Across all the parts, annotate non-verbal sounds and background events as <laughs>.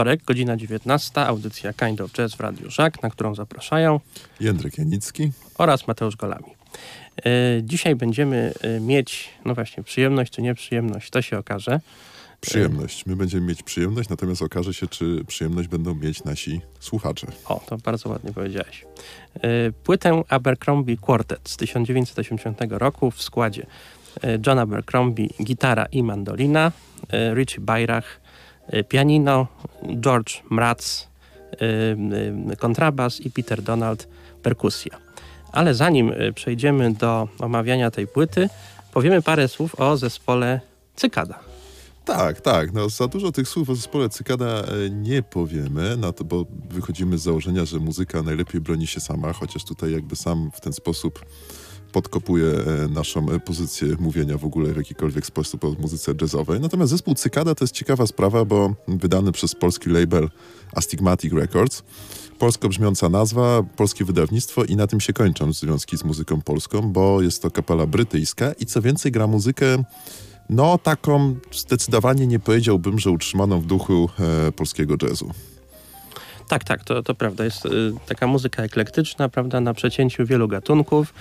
wtorek, godzina 19, audycja Kind of Jazz w Radiu Żak, na którą zapraszają Jędrek Janicki oraz Mateusz Golami. E, dzisiaj będziemy e, mieć, no właśnie, przyjemność czy nieprzyjemność, to się okaże. Przyjemność. My będziemy mieć przyjemność, natomiast okaże się, czy przyjemność będą mieć nasi słuchacze. O, to bardzo ładnie powiedziałeś. E, płytę Abercrombie Quartet z 1980 roku w składzie John Abercrombie gitara i mandolina, Richie Bayrach pianino, George Mraz kontrabas i Peter Donald perkusja. Ale zanim przejdziemy do omawiania tej płyty, powiemy parę słów o zespole Cykada. Tak, tak. No, za dużo tych słów o zespole Cykada e, nie powiemy, no to, bo wychodzimy z założenia, że muzyka najlepiej broni się sama, chociaż tutaj jakby sam w ten sposób podkopuje e, naszą e, pozycję mówienia w ogóle w jakikolwiek sposób o muzyce jazzowej. Natomiast zespół Cykada to jest ciekawa sprawa, bo wydany przez polski label Astigmatic Records. Polsko brzmiąca nazwa, polskie wydawnictwo i na tym się kończą związki z muzyką polską, bo jest to kapela brytyjska i co więcej gra muzykę no taką zdecydowanie nie powiedziałbym, że utrzymaną w duchu e, polskiego jazzu. Tak, tak, to, to prawda. Jest y, taka muzyka eklektyczna, prawda, na przecięciu wielu gatunków.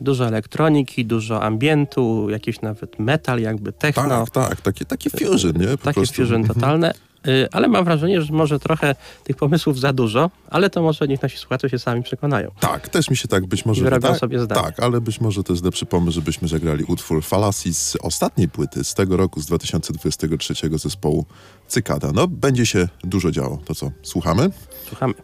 Dużo elektroniki, dużo ambientu, jakiś nawet metal, jakby techno. Tak, tak, takie, takie fusion, nie? Po takie prostu. fusion mhm. <laughs> Y, ale mam wrażenie, że może trochę tych pomysłów za dużo, ale to może niech nasi słuchacze się sami przekonają. Tak, też mi się tak być może wydaje. sobie zdanie. Tak, ale być może to jest lepszy pomysł, żebyśmy zagrali utwór Fallacy z ostatniej płyty, z tego roku, z 2023 zespołu Cykada. No, będzie się dużo działo. To co, słuchamy? Słuchamy.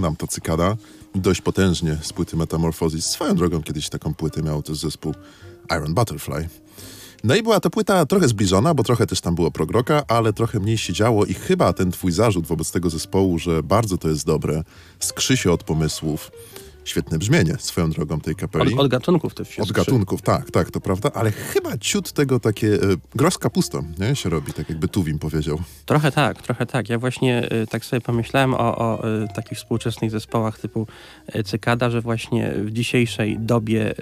Nam ta cykada dość potężnie z płyty Metamorphosis. Swoją drogą kiedyś taką płytę miał też zespół Iron Butterfly. No i była to płyta trochę zbliżona, bo trochę też tam było progroka, ale trochę mniej się działo i chyba ten twój zarzut wobec tego zespołu, że bardzo to jest dobre, skrzy się od pomysłów, Świetne brzmienie swoją drogą tej kapeli. Od, od gatunków też się Od gatunków, tak, tak, to prawda, ale chyba ciut tego takie e, gros kapustą, nie, się robi, tak jakby Tuwim powiedział. Trochę tak, trochę tak. Ja właśnie e, tak sobie pomyślałem o, o e, takich współczesnych zespołach typu e, Cykada, że właśnie w dzisiejszej dobie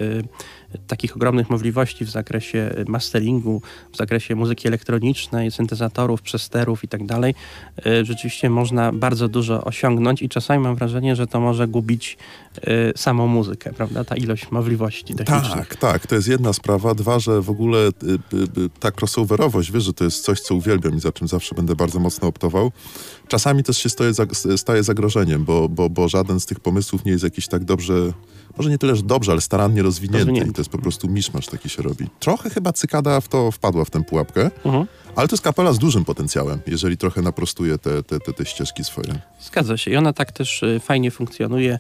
takich ogromnych możliwości w zakresie masteringu, w zakresie muzyki elektronicznej, syntezatorów, przesterów i tak dalej, e, rzeczywiście można bardzo dużo osiągnąć i czasami mam wrażenie, że to może gubić e, samą muzykę, prawda? Ta ilość możliwości technicznych. Tak, tak, to jest jedna sprawa. Dwa, że w ogóle ta crossoverowość, wiesz, że to jest coś, co uwielbiam i za czym zawsze będę bardzo mocno optował. Czasami też się staje, staje zagrożeniem, bo, bo, bo żaden z tych pomysłów nie jest jakiś tak dobrze może nie tyle, że dobrze, ale starannie rozwinięty. rozwinięty. I to jest po prostu miszmasz taki się robi. Trochę chyba cykada w to wpadła w tę pułapkę. Mhm. Ale to jest kapela z dużym potencjałem, jeżeli trochę naprostuje te, te, te, te ścieżki swoje. Zgadza się. I ona tak też y, fajnie funkcjonuje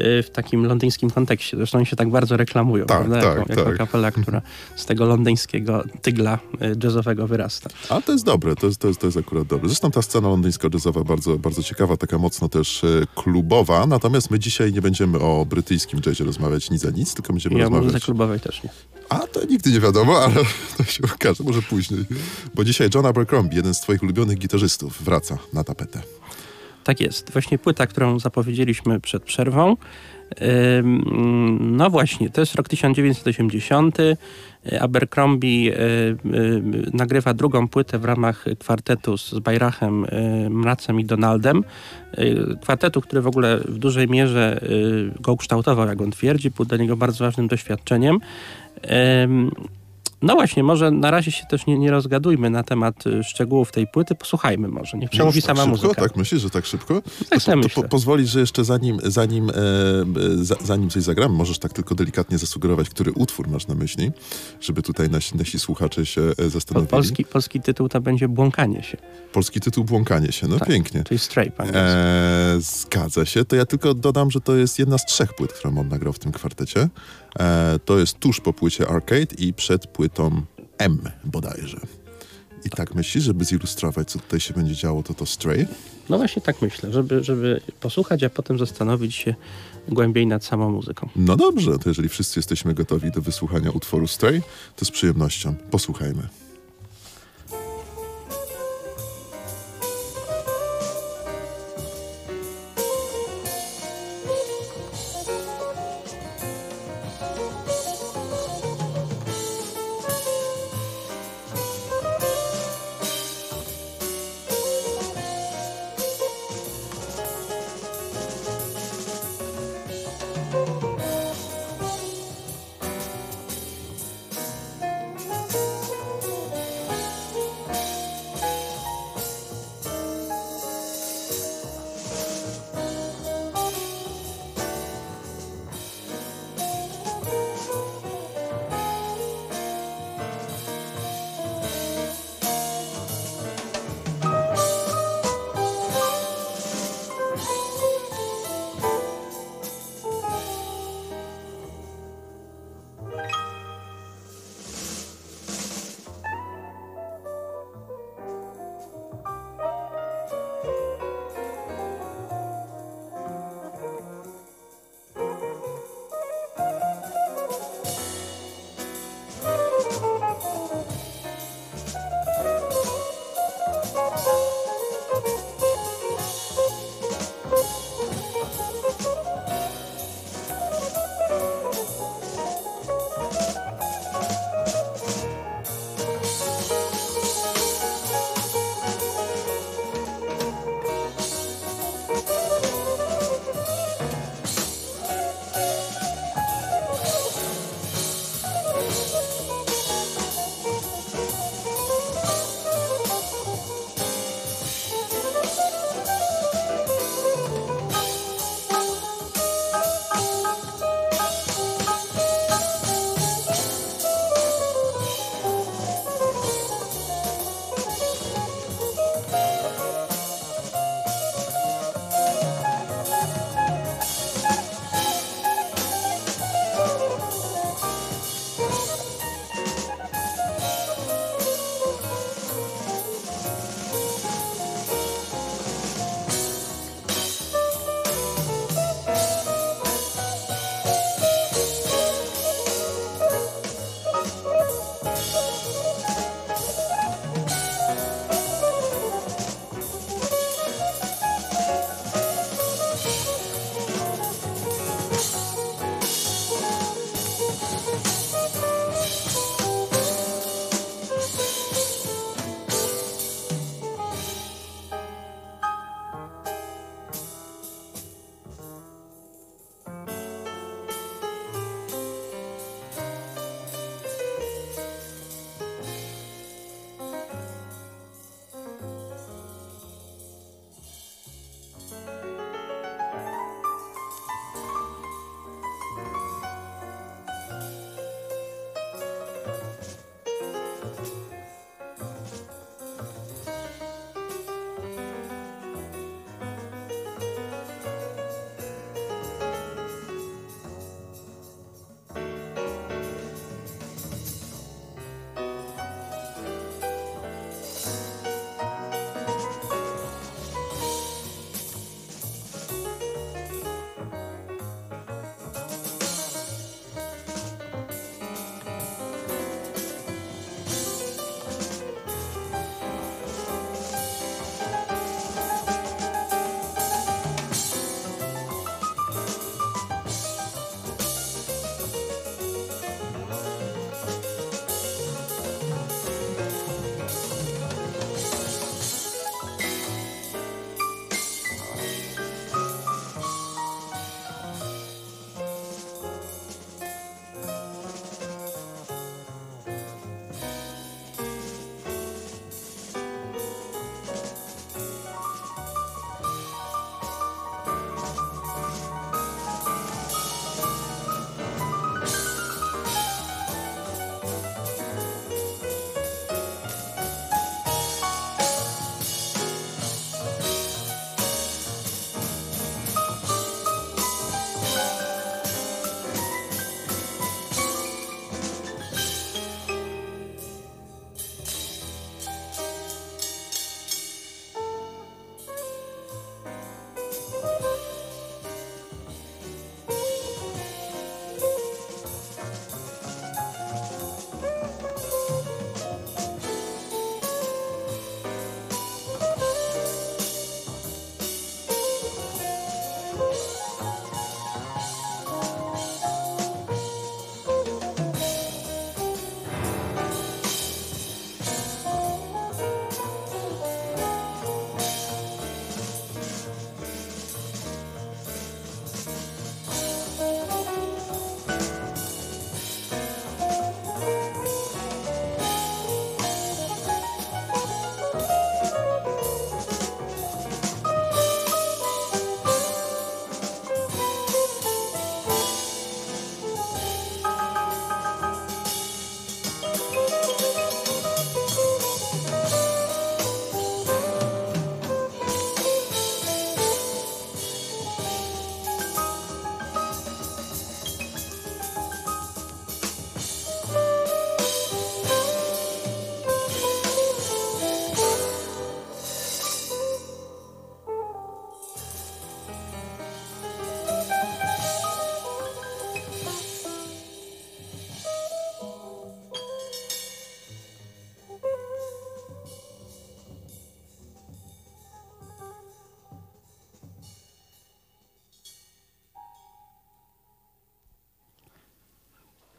y, w takim londyńskim kontekście. Zresztą oni się tak bardzo reklamują, tak, prawda? Tak, jako, tak. jako kapela, która z tego londyńskiego tygla y, jazzowego wyrasta. A to jest dobre, to jest, to jest, to jest akurat dobre. Zresztą ta scena londyńsko-jazzowa bardzo, bardzo ciekawa, taka mocno też klubowa. Natomiast my dzisiaj nie będziemy o brytyjskim jazzie rozmawiać nic za nic, tylko będziemy ja rozmawiać... Ja klubowej też nie. A to nigdy nie wiadomo, ale <laughs> to się okaże, może później. Bo dzisiaj John Abercrombie, jeden z twoich ulubionych gitarzystów, wraca na tapetę. Tak jest. Właśnie płyta, którą zapowiedzieliśmy przed przerwą. No właśnie, to jest rok 1980. Abercrombie nagrywa drugą płytę w ramach kwartetu z Bajrachem, Mracem i Donaldem. Kwartetu, który w ogóle w dużej mierze go ukształtował, jak on twierdzi, był dla niego bardzo ważnym doświadczeniem. No właśnie, może na razie się też nie, nie rozgadujmy na temat y, szczegółów tej płyty. Posłuchajmy może, niech przemówi tak sama szybko? muzyka. Tak myślisz, że tak szybko? Tak to, to, to po, pozwolisz, że jeszcze zanim, zanim, e, zanim coś zagramy, możesz tak tylko delikatnie zasugerować, który utwór masz na myśli, żeby tutaj nasi, nasi słuchacze się e, zastanowili. Polski, polski tytuł to będzie Błąkanie się. Polski tytuł Błąkanie się, no tak, pięknie. Czyli Stray, e, Zgadza się, to ja tylko dodam, że to jest jedna z trzech płyt, którą on nagrał w tym kwartecie. E, to jest tuż po płycie Arcade i przed płytą M bodajże. I tak myślisz, żeby zilustrować, co tutaj się będzie działo, to to Stray? No właśnie tak myślę, żeby, żeby posłuchać, a potem zastanowić się głębiej nad samą muzyką. No dobrze, to jeżeli wszyscy jesteśmy gotowi do wysłuchania utworu Stray, to z przyjemnością posłuchajmy.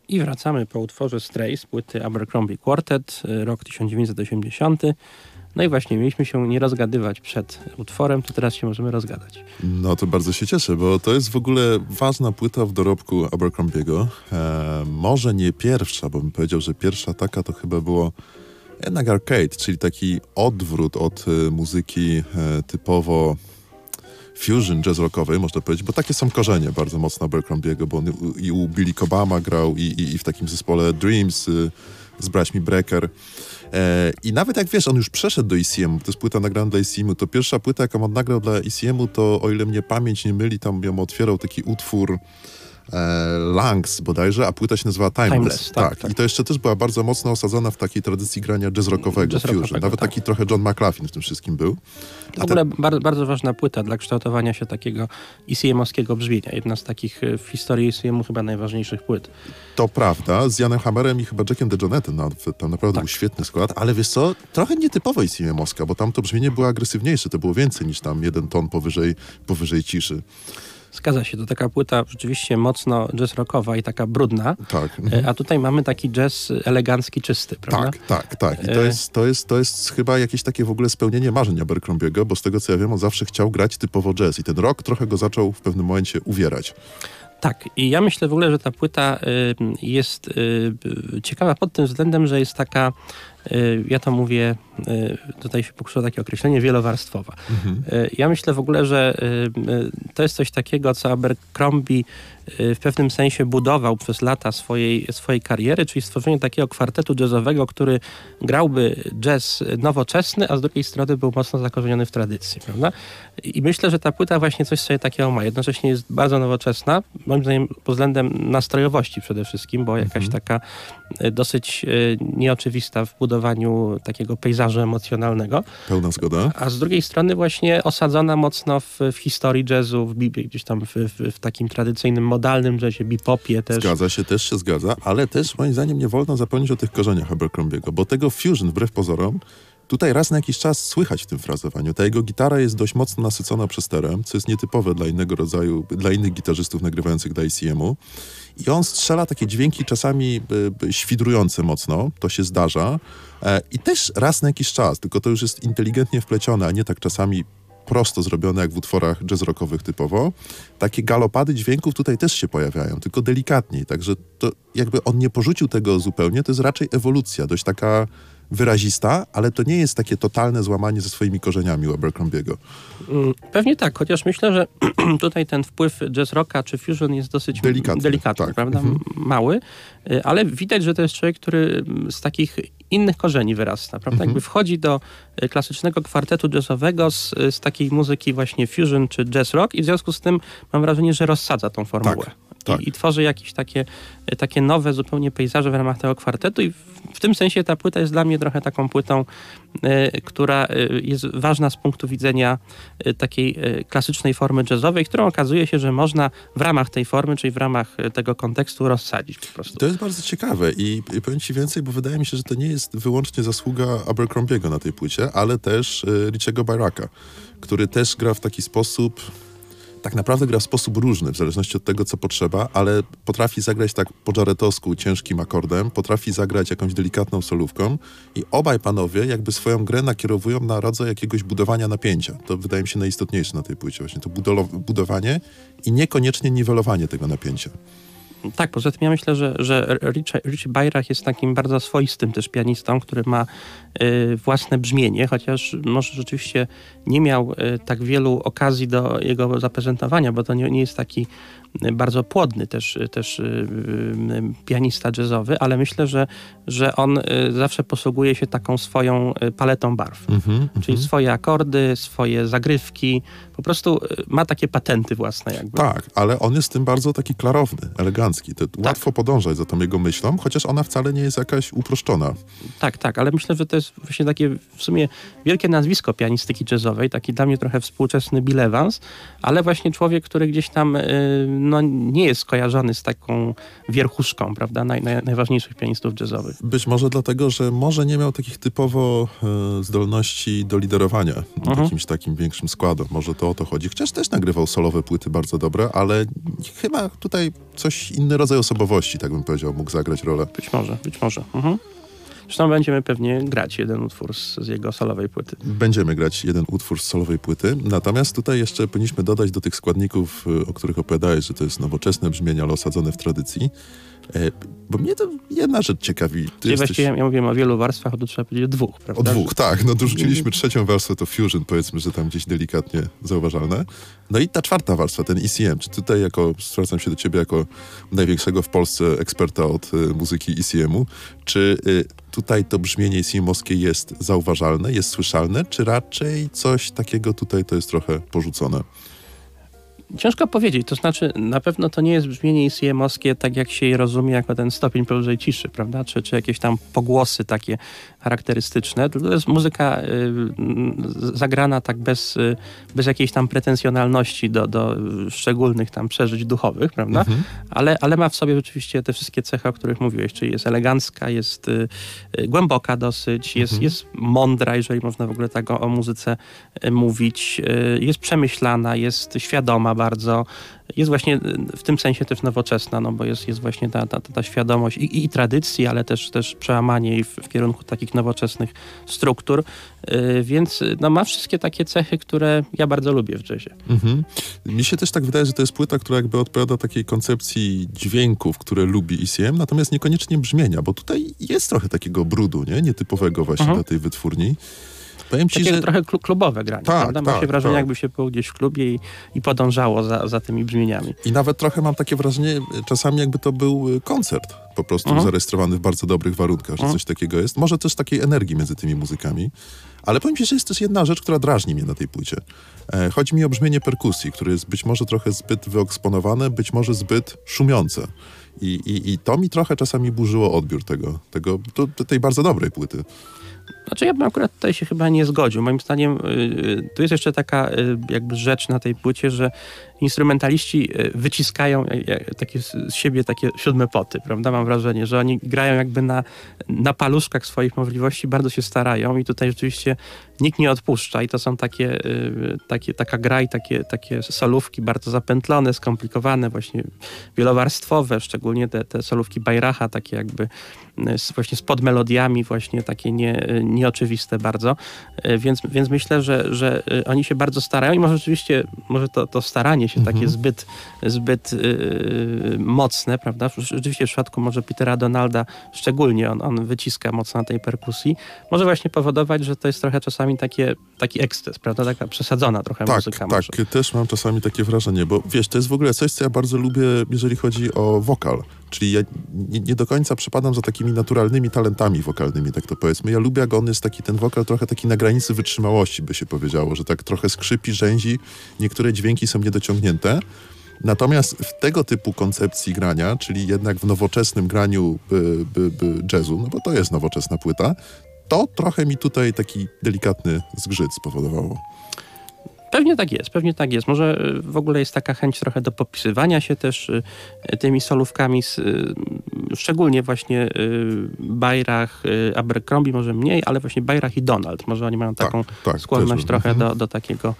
I wracamy po utworze Stray z płyty Abercrombie Quartet, y, rok 1980. No i właśnie, mieliśmy się nie rozgadywać przed utworem, to teraz się możemy rozgadać. No to bardzo się cieszę, bo to jest w ogóle ważna płyta w dorobku Abercrombiego. E, może nie pierwsza, bo bym powiedział, że pierwsza taka to chyba było jednak arcade, czyli taki odwrót od e, muzyki e, typowo fusion jazz rockowej, można powiedzieć, bo takie są korzenie bardzo mocno Abercrombiego, bo on i u Billy Cobama grał i, i, i w takim zespole Dreams y, z braćmi Brecker. E, I nawet jak wiesz, on już przeszedł do ECM, to jest płyta nagrana dla ECM, to pierwsza płyta, jaką on nagrał dla ECM, to o ile mnie pamięć nie myli, tam ją otwierał taki utwór e, Langs bodajże, a płyta się nazywa Timeless. Timeless, tak, tak. I to jeszcze też była bardzo mocno osadzona w takiej tradycji grania jazz rockowego, Jazz fusion. rockowego, Nawet tak. taki trochę John McLaughlin w tym wszystkim był. W ogóle bar bardzo ważna płyta dla kształtowania się takiego ECM-owskiego brzmienia. Jedna z takich y, w historii ECM-u chyba najważniejszych płyt. To prawda, z Janem Hammerem i chyba Jackiem DeJohnettem, no, tam naprawdę Tak. był świetny skład, ale wiesz co, trochę nietypowe ICM Moska, bo tam to brzmienie było agresywniejsze, to było więcej niż tam jeden ton powyżej, powyżej ciszy. Zgadza się, to taka płyta rzeczywiście mocno jazz rockowa i taka brudna, Tak. mhm. a tutaj mamy taki jazz elegancki, czysty, prawda? Tak, tak, tak. I to E- jest, to, jest, to jest chyba jakieś takie w ogóle spełnienie marzeń Abercrombiego, bo z tego co ja wiem, on zawsze chciał grać typowo jazz i ten rok trochę go zaczął w pewnym momencie uwierać. Tak, i ja myślę w ogóle, że ta płyta jest y, ciekawa pod tym względem, że jest taka, ja to mówię, tutaj się pokuszę o takie określenie, wielowarstwowa. Y, ja myślę w ogóle, że y, y, to jest coś takiego, co Abercrombie y, w pewnym sensie budował przez lata swojej, swojej kariery, czyli stworzenie takiego kwartetu jazzowego, który grałby jazz nowoczesny, a z drugiej strony był mocno zakorzeniony w tradycji, prawda? I myślę, że ta płyta właśnie coś sobie takiego ma. Jednocześnie jest bardzo nowoczesna, moim zdaniem pod względem nastrojowości przede wszystkim, bo jakaś taka e, dosyć nieoczywista w budowaniu takiego pejzażu emocjonalnego, Pełna zgoda. a z drugiej strony właśnie osadzona mocno w, w historii jazzu, w gdzieś tam w, w, w takim tradycyjnym, modalnym jazzie, bebopie też. Zgadza się, też się zgadza, ale też moim zdaniem nie wolno zapomnieć o tych korzeniach Abercrombiego, bo tego fusion, wbrew pozorom, tutaj raz na jakiś czas słychać w tym frazowaniu. Ta jego gitara jest dość mocno nasycona przesterem, co jest nietypowe dla innego rodzaju, dla innych gitarzystów nagrywających dla ICM-u. I on strzela takie dźwięki czasami y, świdrujące mocno, to się zdarza. E, I też raz na jakiś czas, tylko to już jest inteligentnie wplecione, a nie tak czasami prosto zrobione jak w utworach jazz rockowych typowo. Takie galopady dźwięków tutaj też się pojawiają, tylko delikatniej. Także to jakby on nie porzucił tego zupełnie, to jest raczej ewolucja, dość taka wyrazista, ale to nie jest takie totalne złamanie ze swoimi korzeniami u Abercrombiego. Mm, Pewnie tak, chociaż myślę, że <clears throat> tutaj ten wpływ jazz rocka czy fusion jest dosyć Delikatny, delikatny tak. prawda? M- Mały, y, ale widać, że to jest człowiek, który mm, z takich innych korzeni wyrasta, prawda? Jakby wchodzi do y, klasycznego kwartetu jazzowego z, z takiej muzyki właśnie fusion czy jazz rock i w związku z tym mam wrażenie, że rozsadza tą formułę. tak. I, I tworzy jakieś takie, y, takie nowe zupełnie pejzaże w ramach tego kwartetu i w, w tym sensie ta płyta jest dla mnie trochę taką płytą, y, która y, jest ważna z punktu widzenia y, takiej klasycznej formy jazzowej, którą okazuje się, że można w ramach tej formy, czyli w ramach tego kontekstu rozsadzić po prostu. To jest bardzo ciekawe i, i powiem ci więcej, bo wydaje mi się, że to nie jest wyłącznie zasługa Abercrombiego na tej płycie, ale też Richiego Byraka, który też gra w taki sposób, tak naprawdę gra w sposób różny, w zależności od tego, co potrzeba, ale potrafi zagrać tak po jaretowsku ciężkim akordem, potrafi zagrać jakąś delikatną solówką i obaj panowie jakby swoją grę nakierowują na rodzaj jakiegoś budowania napięcia. To wydaje mi się najistotniejsze na tej płycie, właśnie to budowanie i niekoniecznie niwelowanie tego napięcia. Tak, poza tym ja myślę, że, że Richie, Richie Bajrach jest takim bardzo swoistym też pianistą, który ma y, własne brzmienie, chociaż może rzeczywiście nie miał y, tak wielu okazji do jego zaprezentowania, bo to nie, nie jest taki y, bardzo płodny też, y, też y, pianista jazzowy, ale myślę, że, że on zawsze posługuje się taką swoją paletą barw. Mhm, Czyli swoje akordy, swoje zagrywki, po prostu y, ma takie patenty własne jakby. Tak, ale on jest tym bardzo taki klarowny, elegancki. To Łatwo podążać za tą jego myślą, chociaż ona wcale nie jest jakaś uproszczona. Tak, tak, ale myślę, że to jest właśnie takie w sumie wielkie nazwisko pianistyki jazzowej, taki dla mnie trochę współczesny Bill Evans, ale właśnie człowiek, który gdzieś tam y, no, nie jest skojarzony z taką wierchuszką, prawda, naj, naj, najważniejszych pianistów jazzowych. Być może dlatego, że może nie miał takich typowo e, zdolności do liderowania Mhm. jakimś takim większym składem. Może to o to chodzi. Chociaż też nagrywał solowe płyty bardzo dobre, ale chyba tutaj coś inny rodzaj osobowości, tak bym powiedział, mógł zagrać rolę. Być może, być może. Mhm. Zresztą będziemy pewnie grać jeden utwór z, z, jego solowej płyty. Będziemy grać jeden utwór z solowej płyty. Natomiast tutaj jeszcze powinniśmy dodać do tych składników, y, o których opowiadałeś, że to jest nowoczesne brzmienie, ale osadzone w tradycji. E, bo mnie to jedna rzecz ciekawi. Ty Czyli jesteś... właściwie ja mówiłem o wielu warstwach, a tu trzeba powiedzieć dwóch, prawda? O dwóch, tak. No dorzuciliśmy trzecią warstwę, to Fusion, powiedzmy, że tam gdzieś delikatnie zauważalne. No i ta czwarta warstwa, ten ECM. Czy tutaj jako, zwracam się do ciebie jako największego w Polsce eksperta od y, muzyki ECM-u, czy y, tutaj to brzmienie ECM-owskie jest zauważalne, jest słyszalne, czy raczej coś takiego tutaj to jest trochę porzucone? Ciężko powiedzieć, to znaczy na pewno to nie jest brzmienie ICM-owskie tak jak się je rozumie jako ten stopień powyżej ciszy, prawda, czy, czy jakieś tam pogłosy takie charakterystyczne. To jest muzyka y, zagrana tak bez, y, bez jakiejś tam pretensjonalności do, do szczególnych tam przeżyć duchowych, prawda, mhm. ale, ale ma w sobie rzeczywiście te wszystkie cechy, o których mówiłeś, czyli jest elegancka, jest y, y głęboka dosyć, jest, mhm. jest mądra, jeżeli można w ogóle tak o, o muzyce y, mówić, y, jest przemyślana, jest świadoma bardzo. Jest właśnie w tym sensie też nowoczesna, no bo jest, jest właśnie ta, ta, ta świadomość i, i tradycji, ale też, też przełamanie jej w, w kierunku takich nowoczesnych struktur. Yy, więc no, ma wszystkie takie cechy, które ja bardzo lubię w jazzie. Mhm. Mi się też tak wydaje, że to jest płyta, która jakby odpowiada takiej koncepcji dźwięków, które lubi ECM, natomiast niekoniecznie brzmienia, bo tutaj jest trochę takiego brudu, nie? Nietypowego właśnie mhm. dla tej wytwórni. Powiem ci, Takie że... trochę klubowe granie, tak, prawda? Ma tak, się wrażenie, tak. jakby się było gdzieś w klubie i, i podążało za, za tymi brzmieniami. I nawet trochę mam takie wrażenie, czasami jakby to był y, koncert po prostu uh-huh. zarejestrowany w bardzo dobrych warunkach, że uh-huh. coś takiego jest. Może też takiej energii między tymi muzykami. Ale powiem ci, że jest też jedna rzecz, która drażni mnie na tej płycie. E, chodzi mi o brzmienie perkusji, które jest być może trochę zbyt wyeksponowane, być może zbyt szumiące. I, i, i to mi trochę czasami burzyło odbiór tego, tego tej bardzo dobrej płyty. Znaczy ja bym akurat tutaj się chyba nie zgodził. Moim zdaniem y, tu jest jeszcze taka y, jakby rzecz na tej płycie, że instrumentaliści y, wyciskają takie z siebie takie siódme poty, prawda? Mam wrażenie, że oni grają jakby na, na paluszkach swoich możliwości, bardzo się starają i tutaj rzeczywiście nikt nie odpuszcza i to są takie, takie taka gra i takie, takie solówki bardzo zapętlone, skomplikowane, właśnie wielowarstwowe, szczególnie te, te solówki Bajracha, takie jakby z, właśnie z podmelodiami, właśnie takie nie, nieoczywiste bardzo, e, więc, więc myślę, że, że e, oni się bardzo starają i może rzeczywiście, może to, to staranie się mhm. takie zbyt, zbyt yy, mocne, prawda? Rzeczywiście w przypadku może Petera Donalda szczególnie on, on wyciska mocno na tej perkusji, może właśnie powodować, że to jest trochę czasami takie, taki eksces, prawda? Taka przesadzona trochę tak, muzyka. Tak, może. też mam czasami takie wrażenie, bo wiesz, to jest w ogóle coś, co ja bardzo lubię, jeżeli chodzi o wokal. Czyli ja nie, nie, do końca przepadam za takimi naturalnymi talentami wokalnymi, tak to powiedzmy. Ja lubię, jak on jest taki, ten wokal trochę taki na granicy wytrzymałości, by się powiedziało, że tak trochę skrzypi, rzęzi, niektóre dźwięki są niedociągnięte. Natomiast w tego typu koncepcji grania, czyli jednak w nowoczesnym graniu by, by, by jazzu, no bo to jest nowoczesna płyta, to trochę mi tutaj taki delikatny zgrzyt spowodowało. Pewnie tak jest, pewnie tak jest. Może y, w ogóle jest taka chęć trochę do popisywania się też y, tymi solówkami, z, y, szczególnie właśnie Bajrach, Abercrombie może mniej, ale właśnie Bajrach i Donald. Może oni mają taką tak, tak, skłonność trochę do, do takiego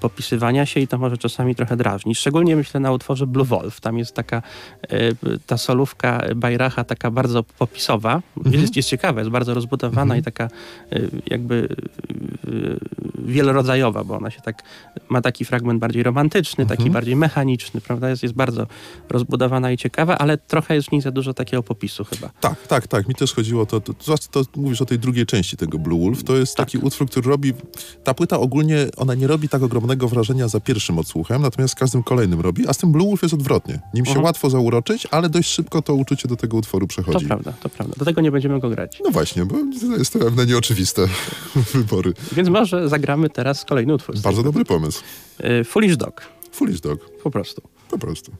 popisywania się i to może czasami trochę drażni. Szczególnie myślę na utworze Blue Wolf. Tam jest taka ta solówka Bajracha taka bardzo popisowa. Mhm. Jest, jest ciekawa, jest bardzo rozbudowana mhm. i taka jakby wielorodzajowa, bo ona się tak ma taki fragment bardziej romantyczny, taki mhm. bardziej mechaniczny, prawda? Jest, jest bardzo rozbudowana i ciekawa, ale trochę jest w niej za dużo takiego popisu chyba. Tak, tak, tak. Mi też chodziło to, to, to, to mówisz o tej drugiej części tego Blue Wolf. To jest tak. taki utwór, który robi, ta płyta ogólnie, ona nie robi tak ogromnego wrażenia za pierwszym odsłuchem, natomiast z każdym kolejnym robi, a z tym Blue Wolf jest odwrotnie. Nim się mhm. łatwo zauroczyć, ale dość szybko to uczucie do tego utworu przechodzi. To prawda, to prawda. Do tego nie będziemy go grać. No właśnie, bo jest to pewne nieoczywiste <laughs> wybory. Więc może zagramy teraz kolejny utwór. Bardzo dobry pomysł. Y, Foolish Dog. Foolish Dog. Po prostu. Po prostu.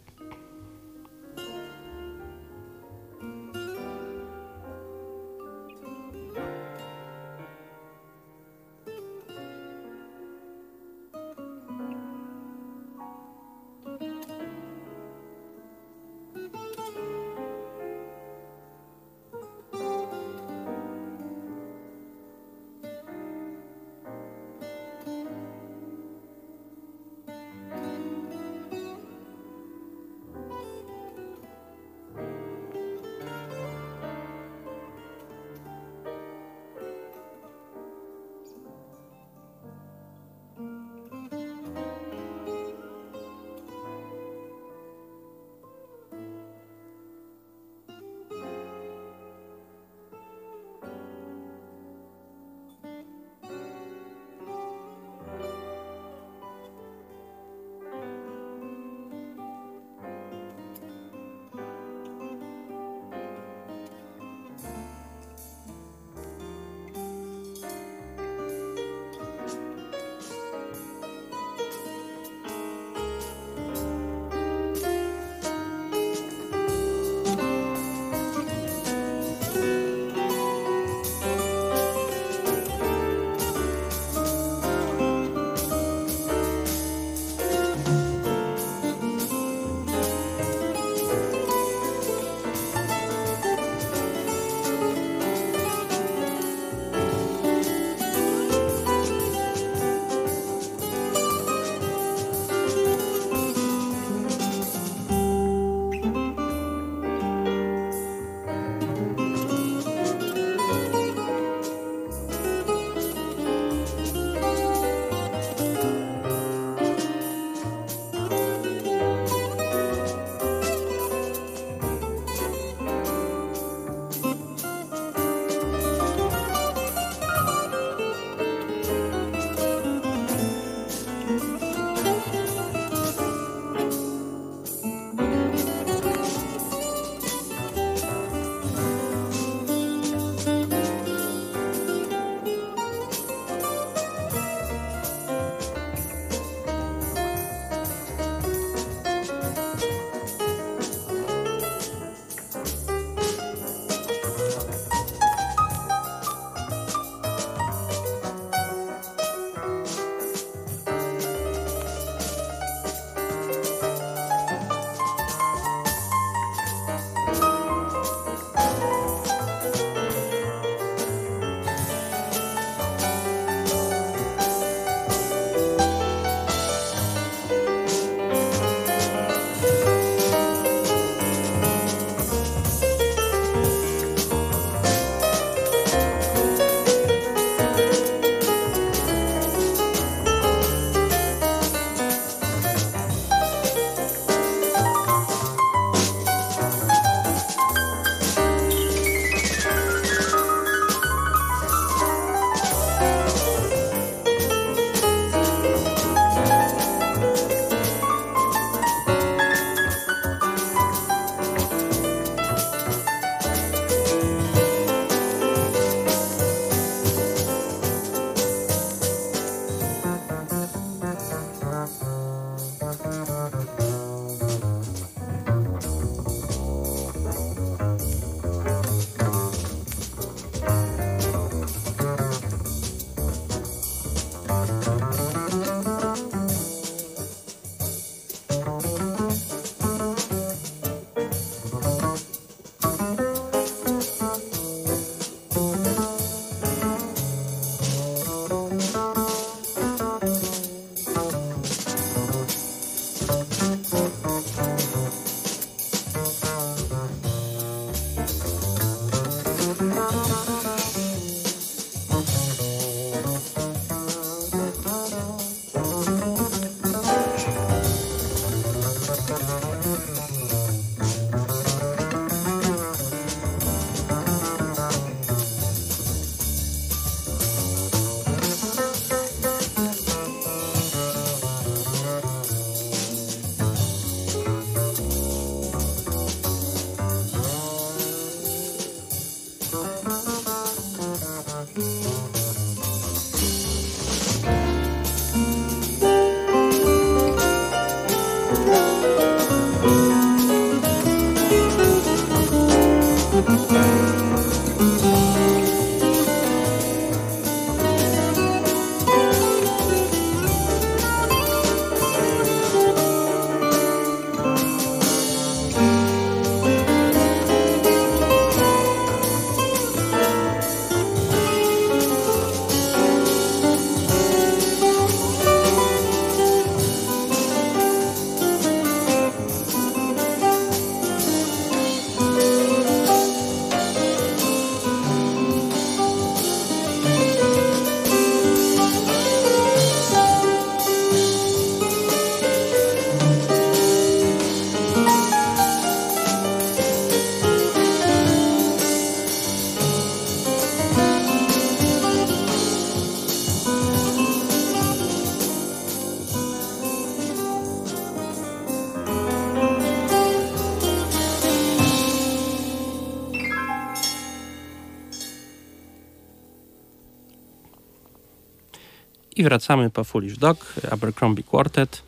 I wracamy po Foolish Dog, Abercrombie Quartet.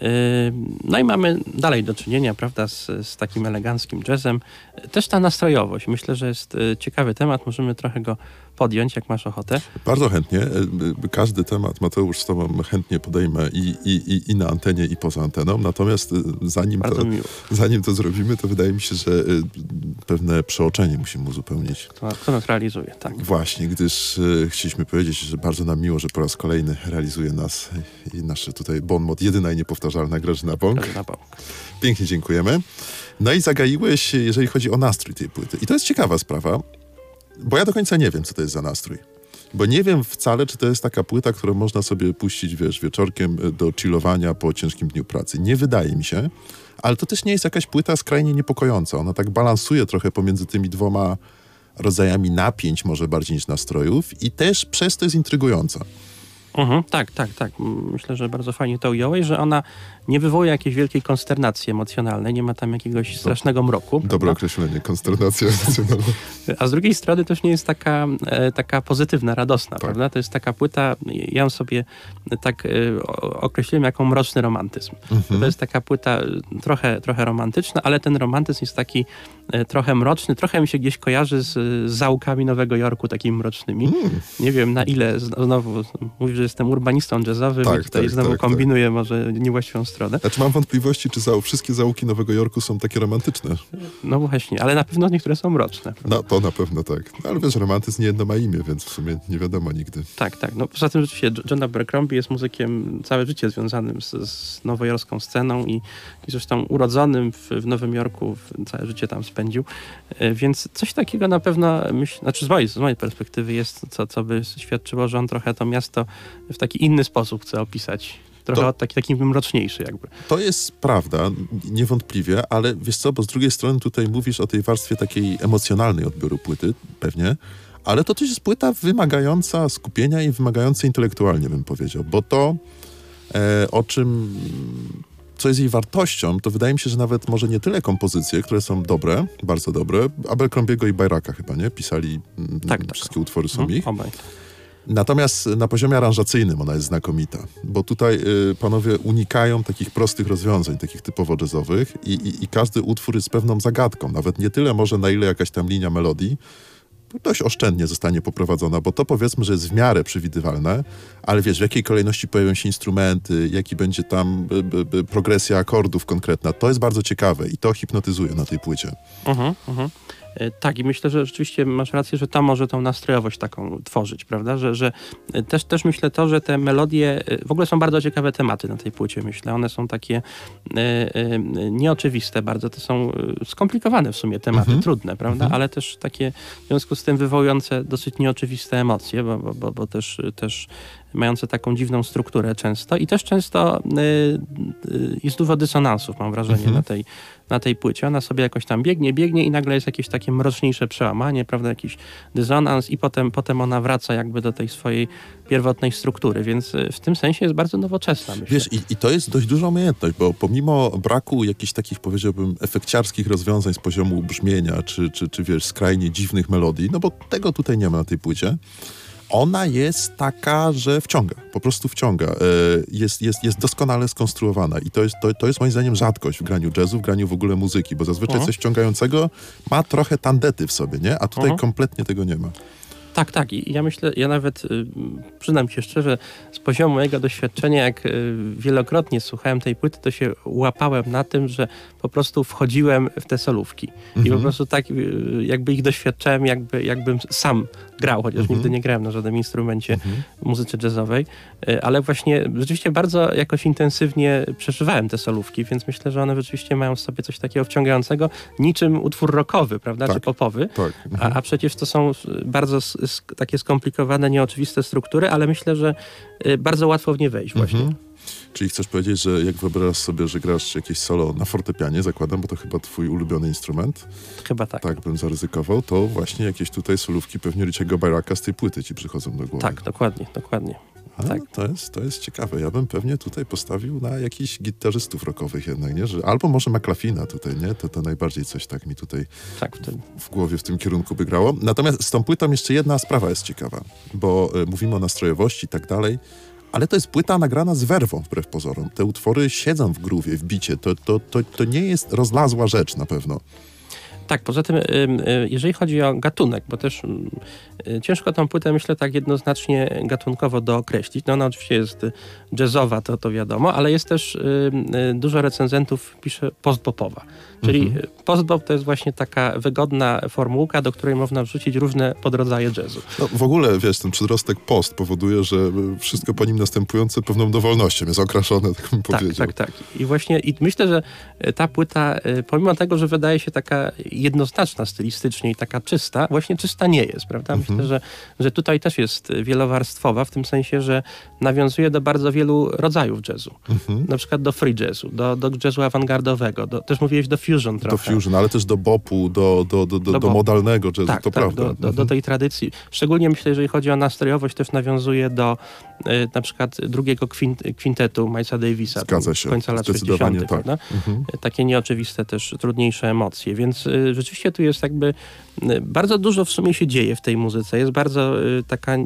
Yy, no i mamy dalej do czynienia, prawda, z, z, takim eleganckim jazzem. Też ta nastrojowość. Myślę, że jest y, ciekawy temat. Możemy trochę go podjąć, jak masz ochotę. Bardzo chętnie. E, każdy temat, Mateusz, z tobą chętnie podejmę i, i, i na antenie, i poza anteną. Natomiast e, zanim to, zanim to zrobimy, to wydaje mi się, że e, pewne przeoczenie musimy uzupełnić. Kto, kto nas realizuje, tak. Właśnie, gdyż chcieliśmy powiedzieć, że bardzo nam miło, że po raz kolejny realizuje nas i nasze tutaj bon mot, jedyna i niepowtarzalna Grażyna Bąk. Grażyna Bąk. Pięknie dziękujemy. No i zagaiłeś, jeżeli chodzi o nastrój tej płyty. I to jest ciekawa sprawa, bo ja do końca nie wiem, co to jest za nastrój. Bo nie wiem wcale, czy to jest taka płyta, którą można sobie puścić, wiesz, wieczorkiem e, do chillowania po ciężkim dniu pracy. Nie wydaje mi się, ale to też nie jest jakaś płyta skrajnie niepokojąca. Ona tak balansuje trochę pomiędzy tymi dwoma rodzajami napięć, może bardziej niż nastrojów i też przez to jest intrygująca. Mhm, tak, tak, tak. Myślę, że bardzo fajnie to ująłeś, że ona nie wywołuje jakiejś wielkiej konsternacji emocjonalnej, nie ma tam jakiegoś strasznego mroku. Dobre prawda? określenie, konsternacja emocjonalna. <laughs> A z drugiej strony też nie jest taka, e, taka pozytywna, radosna, tak. prawda? To jest taka płyta, ja ją sobie tak e, określiłem jako mroczny romantyzm. Mhm. To jest taka płyta e, trochę, trochę romantyczna, ale ten romantyzm jest taki trochę mroczny, trochę mi się gdzieś kojarzy z, z załkami Nowego Jorku takimi mrocznymi. Mm. Nie wiem na ile, znowu mówisz, jestem urbanistą jazzowym tak, i tutaj tak, znowu tak, kombinuję tak. może niewłaściwą stronę. Znaczy mam wątpliwości, czy wszystkie załuki Nowego Jorku są takie romantyczne. No właśnie, ale na pewno niektóre są mroczne. No to na pewno tak. No, ale wiesz, romantyzm nie jedno ma imię, więc w sumie nie wiadomo nigdy. Tak, tak. No poza tym rzeczywiście John Abercrombie jest muzykiem całe życie związanym z, z nowojorską sceną i, i zresztą urodzonym w, w Nowym Jorku, całe życie tam spędził. E, więc coś takiego na pewno, myśl, znaczy z mojej, z mojej perspektywy jest, co, co by świadczyło, że on trochę to miasto w taki inny sposób chce opisać trochę to, taki, taki mroczniejszy jakby. To jest prawda, niewątpliwie, ale wiesz co, bo z drugiej strony tutaj mówisz o tej warstwie takiej emocjonalnej odbioru płyty, pewnie, ale to też jest płyta wymagająca skupienia i wymagająca intelektualnie, bym powiedział, bo to, e, o czym co jest jej wartością, to wydaje mi się, że nawet może nie tyle kompozycje, które są dobre, bardzo dobre. Abercrombiego i Bajraka chyba, nie? Pisali mm, tak, tak. wszystkie utwory są no, ich. Obaj. Natomiast na poziomie aranżacyjnym ona jest znakomita, bo tutaj y, panowie unikają takich prostych rozwiązań, takich typowo jazzowych i, i, i, każdy utwór jest pewną zagadką. Nawet nie tyle może na ile jakaś tam linia melodii dość oszczędnie zostanie poprowadzona, bo to powiedzmy, że jest w miarę przewidywalne, ale wiesz, w jakiej kolejności pojawią się instrumenty, jaki będzie tam by, by, by progresja akordów konkretna, to jest bardzo ciekawe i to hipnotyzuje na tej płycie. Uh -huh, uh -huh. E, tak, i myślę, że rzeczywiście masz rację, że to może tą nastrojowość taką tworzyć, prawda? Że, że e, też, też myślę to, że te melodie, w ogóle są bardzo ciekawe tematy na tej płycie, myślę. One są takie nieoczywiste bardzo, to są skomplikowane w sumie tematy, mhm. trudne, prawda? Mhm. Ale też takie w związku z tym wywołujące dosyć nieoczywiste emocje, bo, bo, bo, bo też, też mające taką dziwną strukturę często i też często y, y, jest dużo dysonansów, mam wrażenie, mhm. na, tej, na tej płycie. Ona sobie jakoś tam biegnie, biegnie i nagle jest jakieś takie mroczniejsze przełamanie, prawda, jakiś dysonans i potem, potem ona wraca jakby do tej swojej pierwotnej struktury, więc y, w tym sensie jest bardzo nowoczesna, myślę. Wiesz, i, i to jest dość duża umiejętność, bo pomimo braku jakichś takich, powiedziałbym, efekciarskich rozwiązań z poziomu brzmienia, czy, czy, czy wiesz, skrajnie dziwnych melodii, no bo tego tutaj nie ma na tej płycie, ona jest taka, że wciąga, po prostu wciąga. E, jest, jest, jest doskonale skonstruowana i to jest, to, to jest moim zdaniem rzadkość w graniu jazzu, w graniu w ogóle muzyki, bo zazwyczaj uh-huh. coś wciągającego ma trochę tandety w sobie, nie? A tutaj uh-huh. kompletnie tego nie ma. Tak, tak. I ja myślę, ja nawet y, przyznam się szczerze, z poziomu mojego doświadczenia, jak y, wielokrotnie słuchałem tej płyty, to się łapałem na tym, że po prostu wchodziłem w te solówki. Mhm. I po mhm. prostu tak y, jakby ich doświadczałem, jakby, jakbym sam grał, chociaż mhm. nigdy nie grałem na żadnym instrumencie mhm. muzyce jazzowej, ale właśnie rzeczywiście bardzo jakoś intensywnie przeżywałem te solówki, więc myślę, że one rzeczywiście mają w sobie coś takiego wciągającego, niczym utwór rockowy, prawda, tak, czy popowy, tak. a, a przecież to są bardzo takie skomplikowane, nieoczywiste struktury, ale myślę, że y, bardzo łatwo w nie wejść właśnie. Czyli chcesz powiedzieć, że jak wyobrażasz sobie, że grasz jakieś solo na fortepianie, zakładam, bo to chyba twój ulubiony instrument. Chyba tak. Tak bym zaryzykował, to właśnie jakieś tutaj solówki pewnie Richiego Bayraka z tej płyty ci przychodzą do głowy. Tak, dokładnie, dokładnie. A, tak. to, jest, to jest ciekawe. Ja bym pewnie tutaj postawił na jakichś gitarzystów rockowych jednak, nie? Że, albo może McLafina tutaj, nie? To, to najbardziej coś tak mi tutaj tak, w, w, głowie w tym kierunku by grało. Natomiast z tą płytą jeszcze jedna sprawa jest ciekawa, bo y, mówimy o nastrojowości i tak dalej, ale to jest płyta nagrana z werwą, wbrew pozorom. Te utwory siedzą w gruwie, w bicie. To, to, to, to nie jest rozlazła rzecz na pewno. Tak, poza tym, jeżeli chodzi o gatunek, bo też ciężko tą płytę, myślę, tak jednoznacznie gatunkowo dookreślić. No ona oczywiście jest jazzowa, to, to wiadomo, ale jest też dużo recenzentów pisze postpopowa. Czyli mhm. postbop to jest właśnie taka wygodna formułka, do której można wrzucić różne podrodzaje jazzu. No, w ogóle, wiesz, ten przedrostek post powoduje, że wszystko po nim następujące pewną dowolnością jest okraszone, tak bym tak, powiedział. Tak, tak, tak. I właśnie i myślę, że ta płyta, pomimo tego, że wydaje się taka jednoznaczna stylistycznie i taka czysta, właśnie czysta nie jest, prawda? Myślę, mhm. że, że tutaj też jest wielowarstwowa, w tym sensie, że nawiązuje do bardzo wielu rodzajów jazzu. Mhm. Na przykład do free jazzu, do, do jazzu awangardowego, do, też mówiłeś do fusion trochę. Do fusion, ale też do bopu, do, do, do, do, do modalnego jazzu, tak, to tak, prawda. Do, do, mhm. do, tej tradycji. Szczególnie myślę, jeżeli chodzi o nastrojowość, też nawiązuje do na przykład drugiego kwint, kwintetu Milesa Davisa. Zgadza się, końca lat 60. Tak. Mhm. Takie nieoczywiste też, trudniejsze emocje, więc y, rzeczywiście tu jest jakby bardzo dużo w sumie się dzieje w tej muzyce. Jest bardzo y, taka y,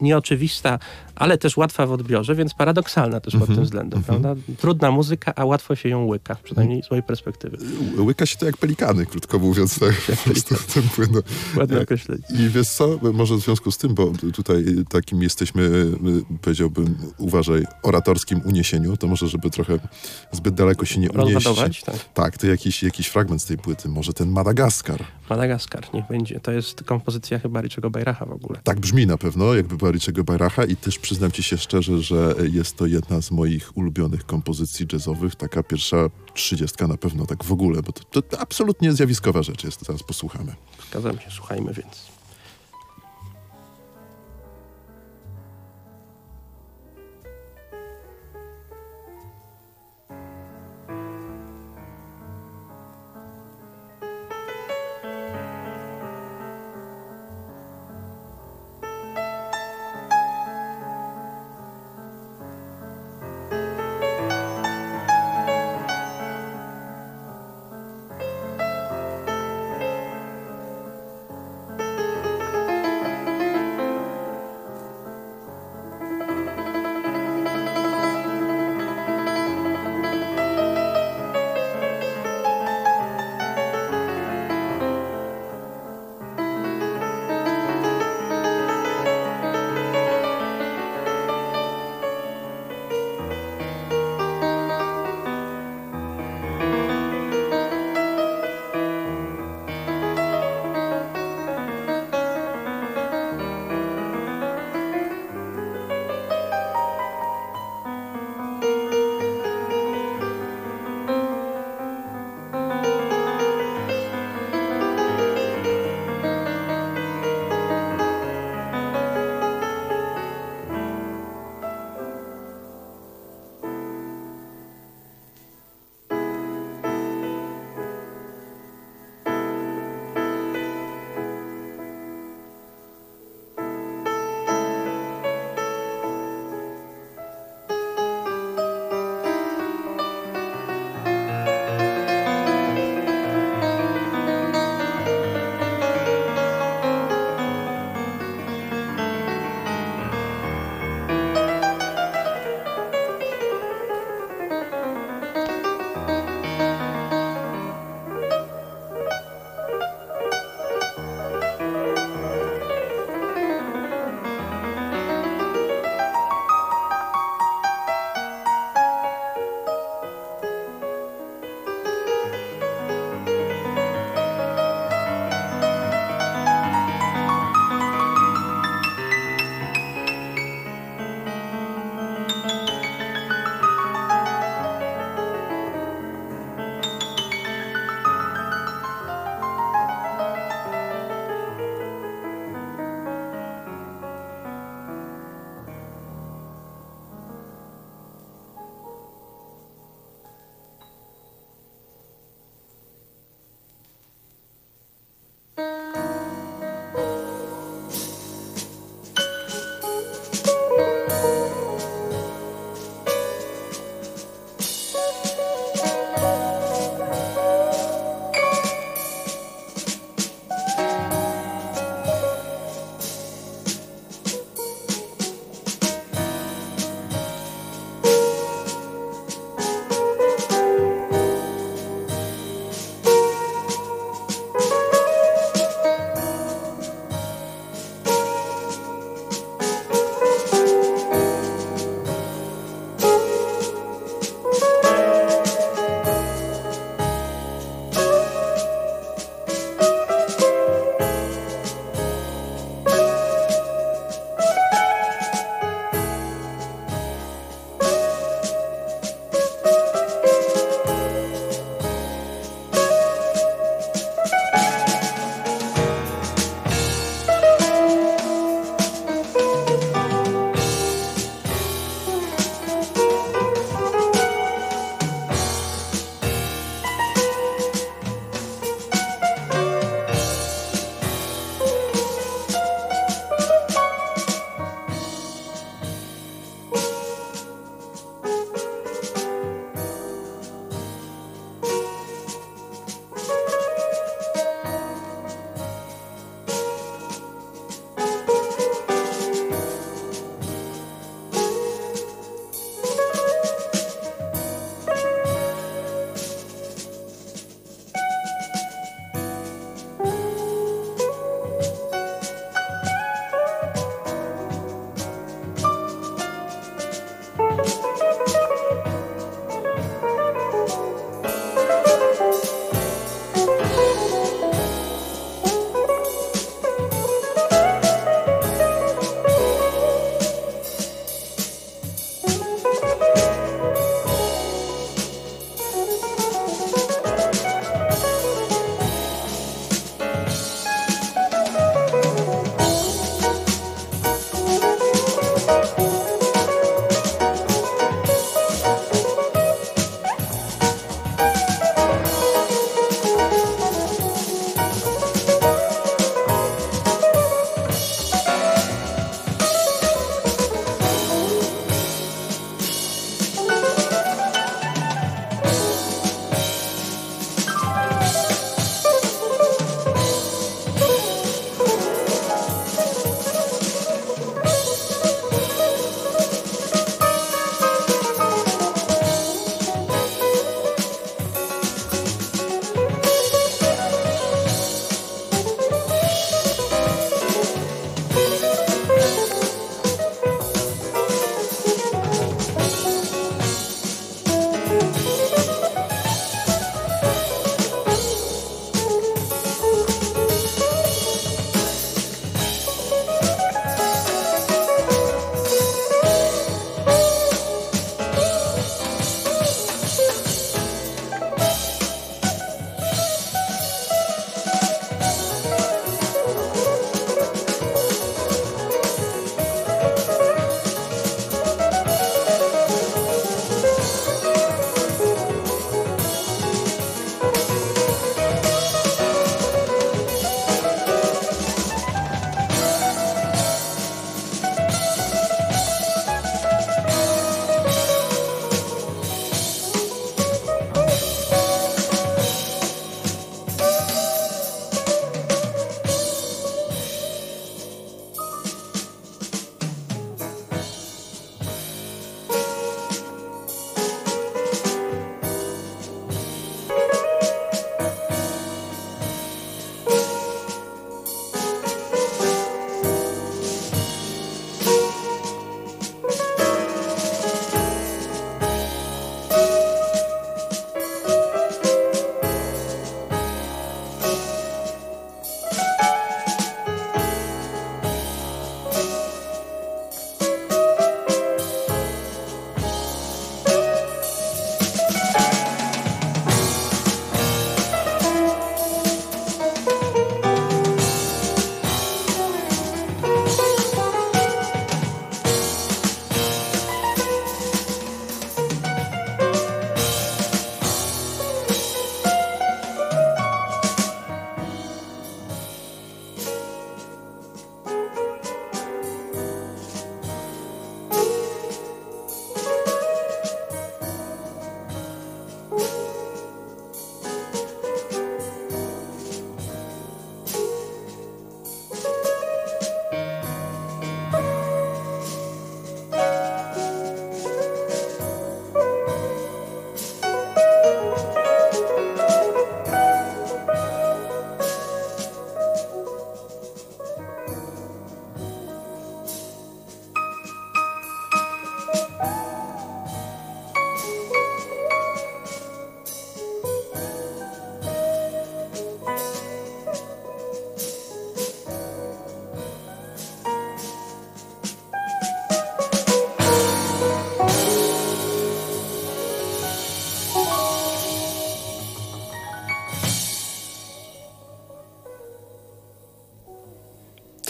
nieoczywista, ale też łatwa w odbiorze, więc paradoksalna też pod tym mhm, względem, mhm. prawda? Trudna muzyka, a łatwo się ją łyka, przynajmniej z mojej perspektywy. Łyka się to jak pelikany, krótko mówiąc. Tak. Ładne określenie. I wiesz co, może w związku z tym, bo tutaj takim jesteśmy, y, powiedziałbym, uważaj, oratorskim uniesieniu, to może, żeby trochę zbyt daleko się nie unieść. Tak. tak, to jakiś, jakiś fragment z tej płyty, może ten Madagaskar. Madagaskar, niech będzie. To jest kompozycja chyba Richiego Bajracha w ogóle. Tak brzmi na pewno, jakby była Richiego Bajracha i też przyznam ci się szczerze, że jest to jedna z moich ulubionych kompozycji jazzowych. Taka pierwsza trzydziestka na pewno tak w ogóle, bo to, to absolutnie zjawiskowa rzecz jest. Zaraz posłuchamy. Zgadzam się, słuchajmy więc.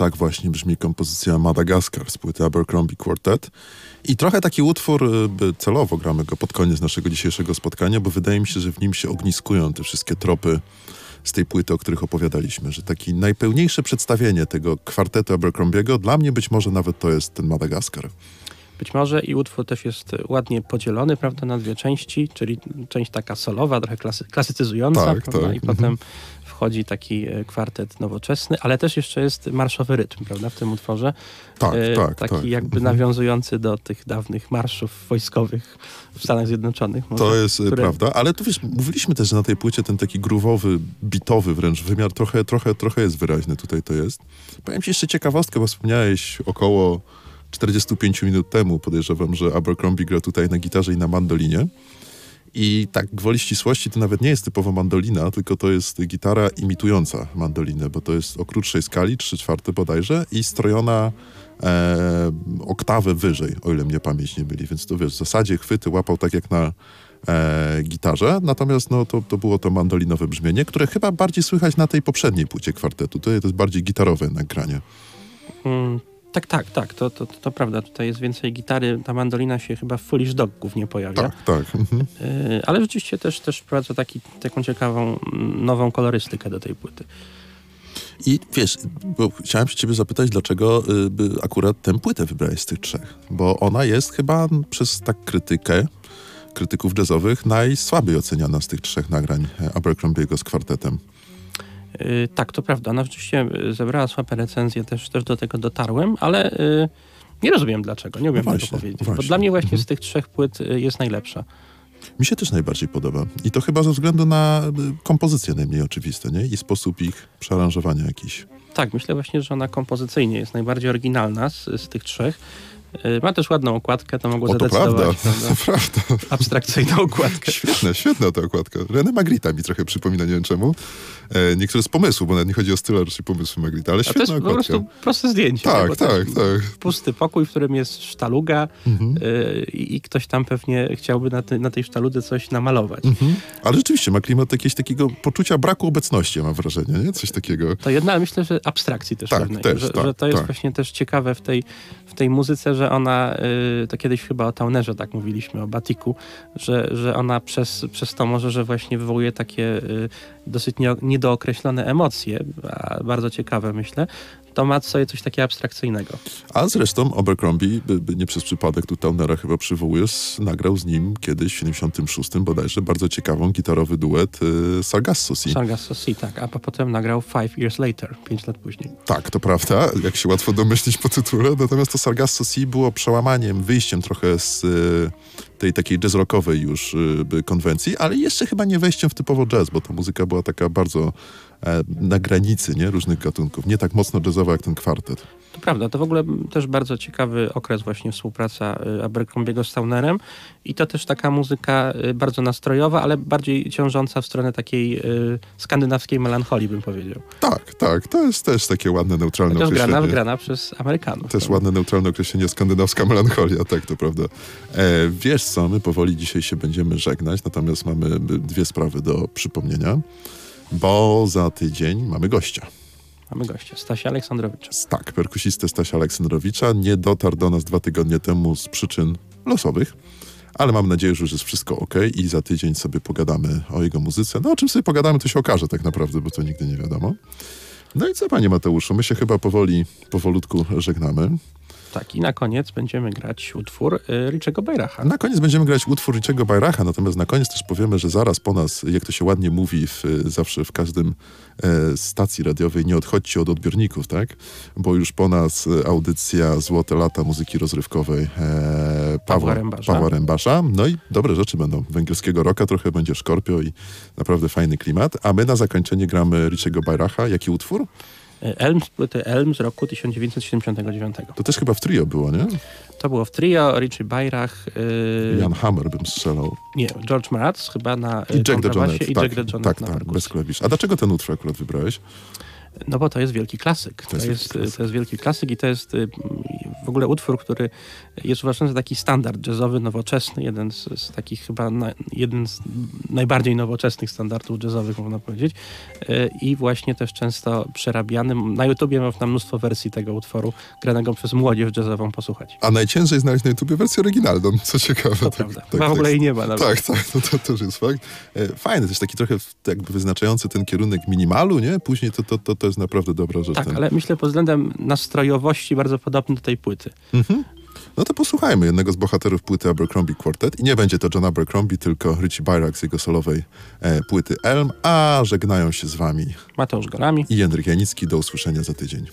Tak właśnie brzmi kompozycja Madagaskar z płyty Abercrombie Quartet. I trochę taki utwór, y, celowo gramy go pod koniec naszego dzisiejszego spotkania, bo wydaje mi się, że w nim się ogniskują te wszystkie tropy z tej płyty, o których opowiadaliśmy, że taki najpełniejsze przedstawienie tego kwartetu Abercrombiego, dla mnie być może nawet to jest ten Madagaskar. Być może i utwór też jest ładnie podzielony, prawda, na dwie części, czyli część taka solowa, trochę klasy, klasycyzująca, Tak, prawda, tak. i potem wchodzi taki e, kwartet nowoczesny, ale też jeszcze jest marszowy rytm, prawda, w tym utworze. Tak, E, tak, Taki tak. jakby Mhm. nawiązujący do tych dawnych marszów wojskowych w Stanach Zjednoczonych. może, To jest y, które- prawda, ale tu wiesz, mówiliśmy też, że na tej płycie ten taki groovowy, bitowy wręcz wymiar trochę, trochę, trochę jest wyraźny tutaj to jest. Powiem ci jeszcze ciekawostkę, bo wspomniałeś około 45 minut temu, podejrzewam, że Abercrombie gra tutaj na gitarze i na mandolinie. I tak gwoli ścisłości to nawet nie jest typowo mandolina, tylko to jest gitara imitująca mandolinę, bo to jest o krótszej skali, 3 czwarte bodajże i strojona e, oktawę wyżej, o ile mnie pamięć nie myli. Więc to wiesz, w zasadzie chwyty łapał tak jak na e, gitarze, natomiast no, to, to było to mandolinowe brzmienie, które chyba bardziej słychać na tej poprzedniej płycie kwartetu. To jest bardziej gitarowe nagranie. Mm, tak, tak, tak, to, to, to prawda. Tutaj jest więcej gitary, ta mandolina się chyba w Foolish Dog głównie pojawia. Tak, tak. Mhm. Y, ale rzeczywiście też, też wprowadza taki, taką ciekawą, nową kolorystykę do tej płyty. I wiesz, bo chciałem się ciebie zapytać, dlaczego y, by akurat tę płytę wybrałeś z tych trzech? Bo ona jest chyba przez tak krytykę krytyków jazzowych najsłabiej oceniana z tych trzech nagrań e, Abercrombiego z kwartetem. Y, tak, to prawda. Ona rzeczywiście y, zebrała słabe recenzje, też, też do tego dotarłem, ale y, nie rozumiem dlaczego, nie umiem No tego właśnie, powiedzieć. Bo właśnie. dla mnie właśnie Mhm. z tych trzech płyt jest najlepsza. Mi się też najbardziej podoba. I to chyba ze względu na kompozycje najmniej oczywiste, nie? I sposób ich przearanżowania jakiś. Tak, myślę właśnie, że ona kompozycyjnie jest najbardziej oryginalna z, z tych trzech. Y, Ma też ładną okładkę, to mogło O, to zadecydować. prawda? <laughs> to prawda. Abstrakcyjną okładkę. Świetna, świetna ta okładka. René Magrita mi trochę przypomina, nie wiem czemu. E, niektóre z pomysłu, bo nawet nie chodzi o styl, a raczej pomysły Magrita, ale A świetna jest po okładka. prostu proste zdjęcie. Tak, tak, jest tak. Pusty pokój, w którym jest sztaluga Mhm. y, i ktoś tam pewnie chciałby na, ty, na tej sztaludze coś namalować. Mhm. Ale rzeczywiście ma klimat jakiegoś takiego poczucia braku obecności, mam wrażenie, nie? Coś takiego. To jedna, myślę, że abstrakcji też Tak, pewnej. też, że, tak, że to jest tak. właśnie też ciekawe w tej, tej muzyce, że ona, y, to kiedyś chyba o Taunerze tak mówiliśmy, o Batiku, że, że ona przez, przez to może, że właśnie wywołuje takie y, dosyć nie, niedookreślone emocje, a bardzo ciekawe myślę, to ma sobie coś takiego abstrakcyjnego. A zresztą Abercrombie, by, by nie przez przypadek tu Taunera chyba przywołujesz, nagrał z nim kiedyś w 76 bodajże bardzo ciekawą gitarowy duet y, Sargasso Sea. Sargasso Sea, tak, a po- potem nagrał Five Years Later, pięć lat później. Tak, to prawda, jak się łatwo domyślić po tytule. Natomiast to Sargasso Sea było przełamaniem, wyjściem trochę z y, tej takiej jazz rockowej już y, konwencji, ale jeszcze chyba nie wejściem w typowo jazz, bo ta muzyka była taka bardzo na granicy nie, różnych gatunków. Nie tak mocno jazzowa jak ten kwartet. To prawda, to w ogóle też bardzo ciekawy okres właśnie współpraca y, Abercrombiego z Taunerem i to też taka muzyka y, bardzo nastrojowa, ale bardziej ciążąca w stronę takiej y, skandynawskiej melancholii, bym powiedział. Tak, tak, to jest też takie ładne, neutralne Chociaż grana, określenie. grana przez Amerykanów. Też ładne, neutralne określenie skandynawska melancholia, tak, to prawda. E, wiesz co, my powoli dzisiaj się będziemy żegnać, natomiast mamy dwie sprawy do przypomnienia, bo za tydzień mamy gościa. Mamy gościa, Stasia Aleksandrowicza. Tak, perkusistę Stasia Aleksandrowicza. Nie dotarł do nas dwa tygodnie temu z przyczyn losowych, ale mam nadzieję, że już jest wszystko ok i za tydzień sobie pogadamy o jego muzyce. No o czym sobie pogadamy, to się okaże tak naprawdę, bo to nigdy nie wiadomo. No i co, panie Mateuszu, my się chyba powoli, powolutku żegnamy. Tak, i na koniec będziemy grać utwór y, Richego Bayracha. Na koniec będziemy grać utwór Richiego Bajracha, natomiast na koniec też powiemy, że zaraz po nas, jak to się ładnie mówi w, zawsze w każdym e, stacji radiowej, nie odchodźcie od odbiorników, tak? Bo już po nas e, audycja Złote Lata Muzyki Rozrywkowej e, Pawła, Rębasza. Pawła Rębasza. No i dobre rzeczy będą. Węgierskiego roka trochę będzie Skorpio i naprawdę fajny klimat. A my na zakończenie gramy Richiego Bajracha. Jaki utwór? Y, Elm z płyty Elm z roku 1979. To też chyba w trio było, nie? To było w trio, Richie Bayrach, y, Jan Hammer bym strzelał. nie, George Mraz chyba na y, I Jack the kontrabasie Jonet. i Tak, Jack the Jonet tak, tak, bez klawisz. A dlaczego ten utwór akurat wybrałeś? No bo to jest wielki klasyk. To, jest jest, wielki klasyk. to jest wielki klasyk i to jest y, w ogóle utwór, który jest uważany za taki standard jazzowy, nowoczesny, jeden z, z takich chyba na, jeden z najbardziej nowoczesnych standardów jazzowych, można powiedzieć. E, I właśnie też często przerabiany. Na YouTubie można mnóstwo wersji tego utworu, granego przez młodzież jazzową posłuchać. A najciężej znaleźć na YouTubie wersję oryginalną, co ciekawe. To tak, prawda. tak, w tak. ogóle jej nie ma nawet. Tak, tak, no to też jest fakt. E, Fajny, też taki trochę jakby wyznaczający ten kierunek minimalu, nie? Później to, to, to, to jest naprawdę dobra rzecz. Tak, ten. ale myślę pod względem nastrojowości bardzo podobny do tej płyty. Mhm. No to posłuchajmy jednego z bohaterów płyty Abercrombie Quartet. I nie będzie to John Abercrombie, tylko Richie Byrak z jego solowej e, płyty Elm, a żegnają się z wami Mateusz Golami. i Jędryk Janicki. Do usłyszenia za tydzień.